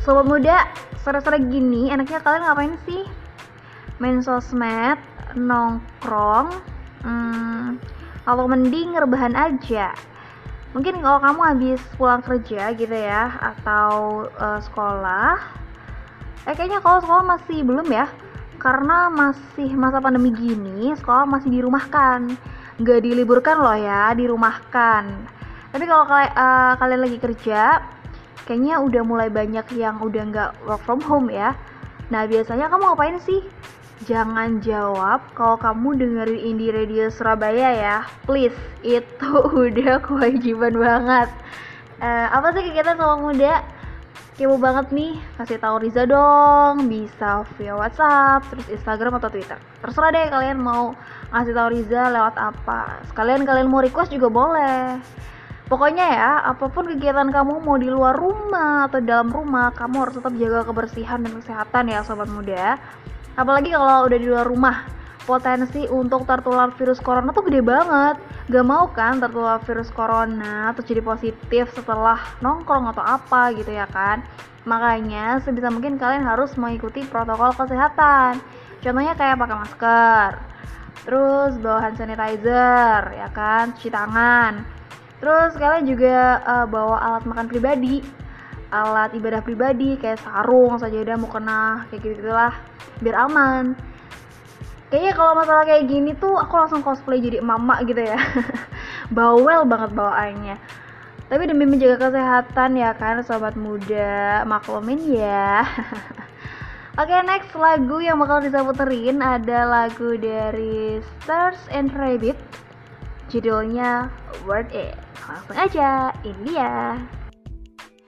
Sobat muda, sore-sore gini enaknya kalian ngapain sih? Main sosmed, nongkrong, hmm, atau mending rebahan aja? Mungkin kalau kamu habis pulang kerja gitu ya, atau uh, sekolah, eh kayaknya kalau sekolah masih belum ya, karena masih masa pandemi gini, sekolah masih dirumahkan, nggak diliburkan loh ya, dirumahkan. Tapi kalau uh, kalian lagi kerja, kayaknya udah mulai banyak yang udah nggak work from home ya. Nah biasanya kamu ngapain sih? Jangan jawab kalau kamu dengerin Indie Radio Surabaya ya, please. Itu udah kewajiban banget. Uh, apa sih kegiatan sama muda? Kepo banget nih, kasih tahu Riza dong. Bisa via WhatsApp, terus Instagram atau Twitter. Terserah deh kalian mau ngasih tahu Riza lewat apa. Sekalian kalian mau request juga boleh. Pokoknya ya, apa pun kegiatan kamu mau di luar rumah atau dalam rumah, kamu harus tetap jaga kebersihan dan kesehatan ya sobat muda. Apalagi kalau udah di luar rumah, potensi untuk tertular virus corona tuh gede banget. Gak mau kan tertular virus corona atau jadi positif setelah nongkrong atau apa gitu ya kan. Makanya sebisa mungkin kalian harus mengikuti protokol kesehatan. Contohnya kayak pakai masker, terus bawa hand sanitizer, ya kan, cuci tangan Terus kalian juga uh, bawa alat makan pribadi, alat ibadah pribadi kayak sarung, sajadah, mukena, kayak gitu gitulah, biar aman. Kayaknya kalau masalah kayak gini tuh aku langsung cosplay jadi mama gitu ya. Bawel banget bawaannya. Tapi demi menjaga kesehatan ya kan sobat muda, maklumin ya. Oke okay, next lagu yang bakal bisa puterin ada lagu dari Stars and Rabbit Judulnya Word It. Langsung aja, ini dia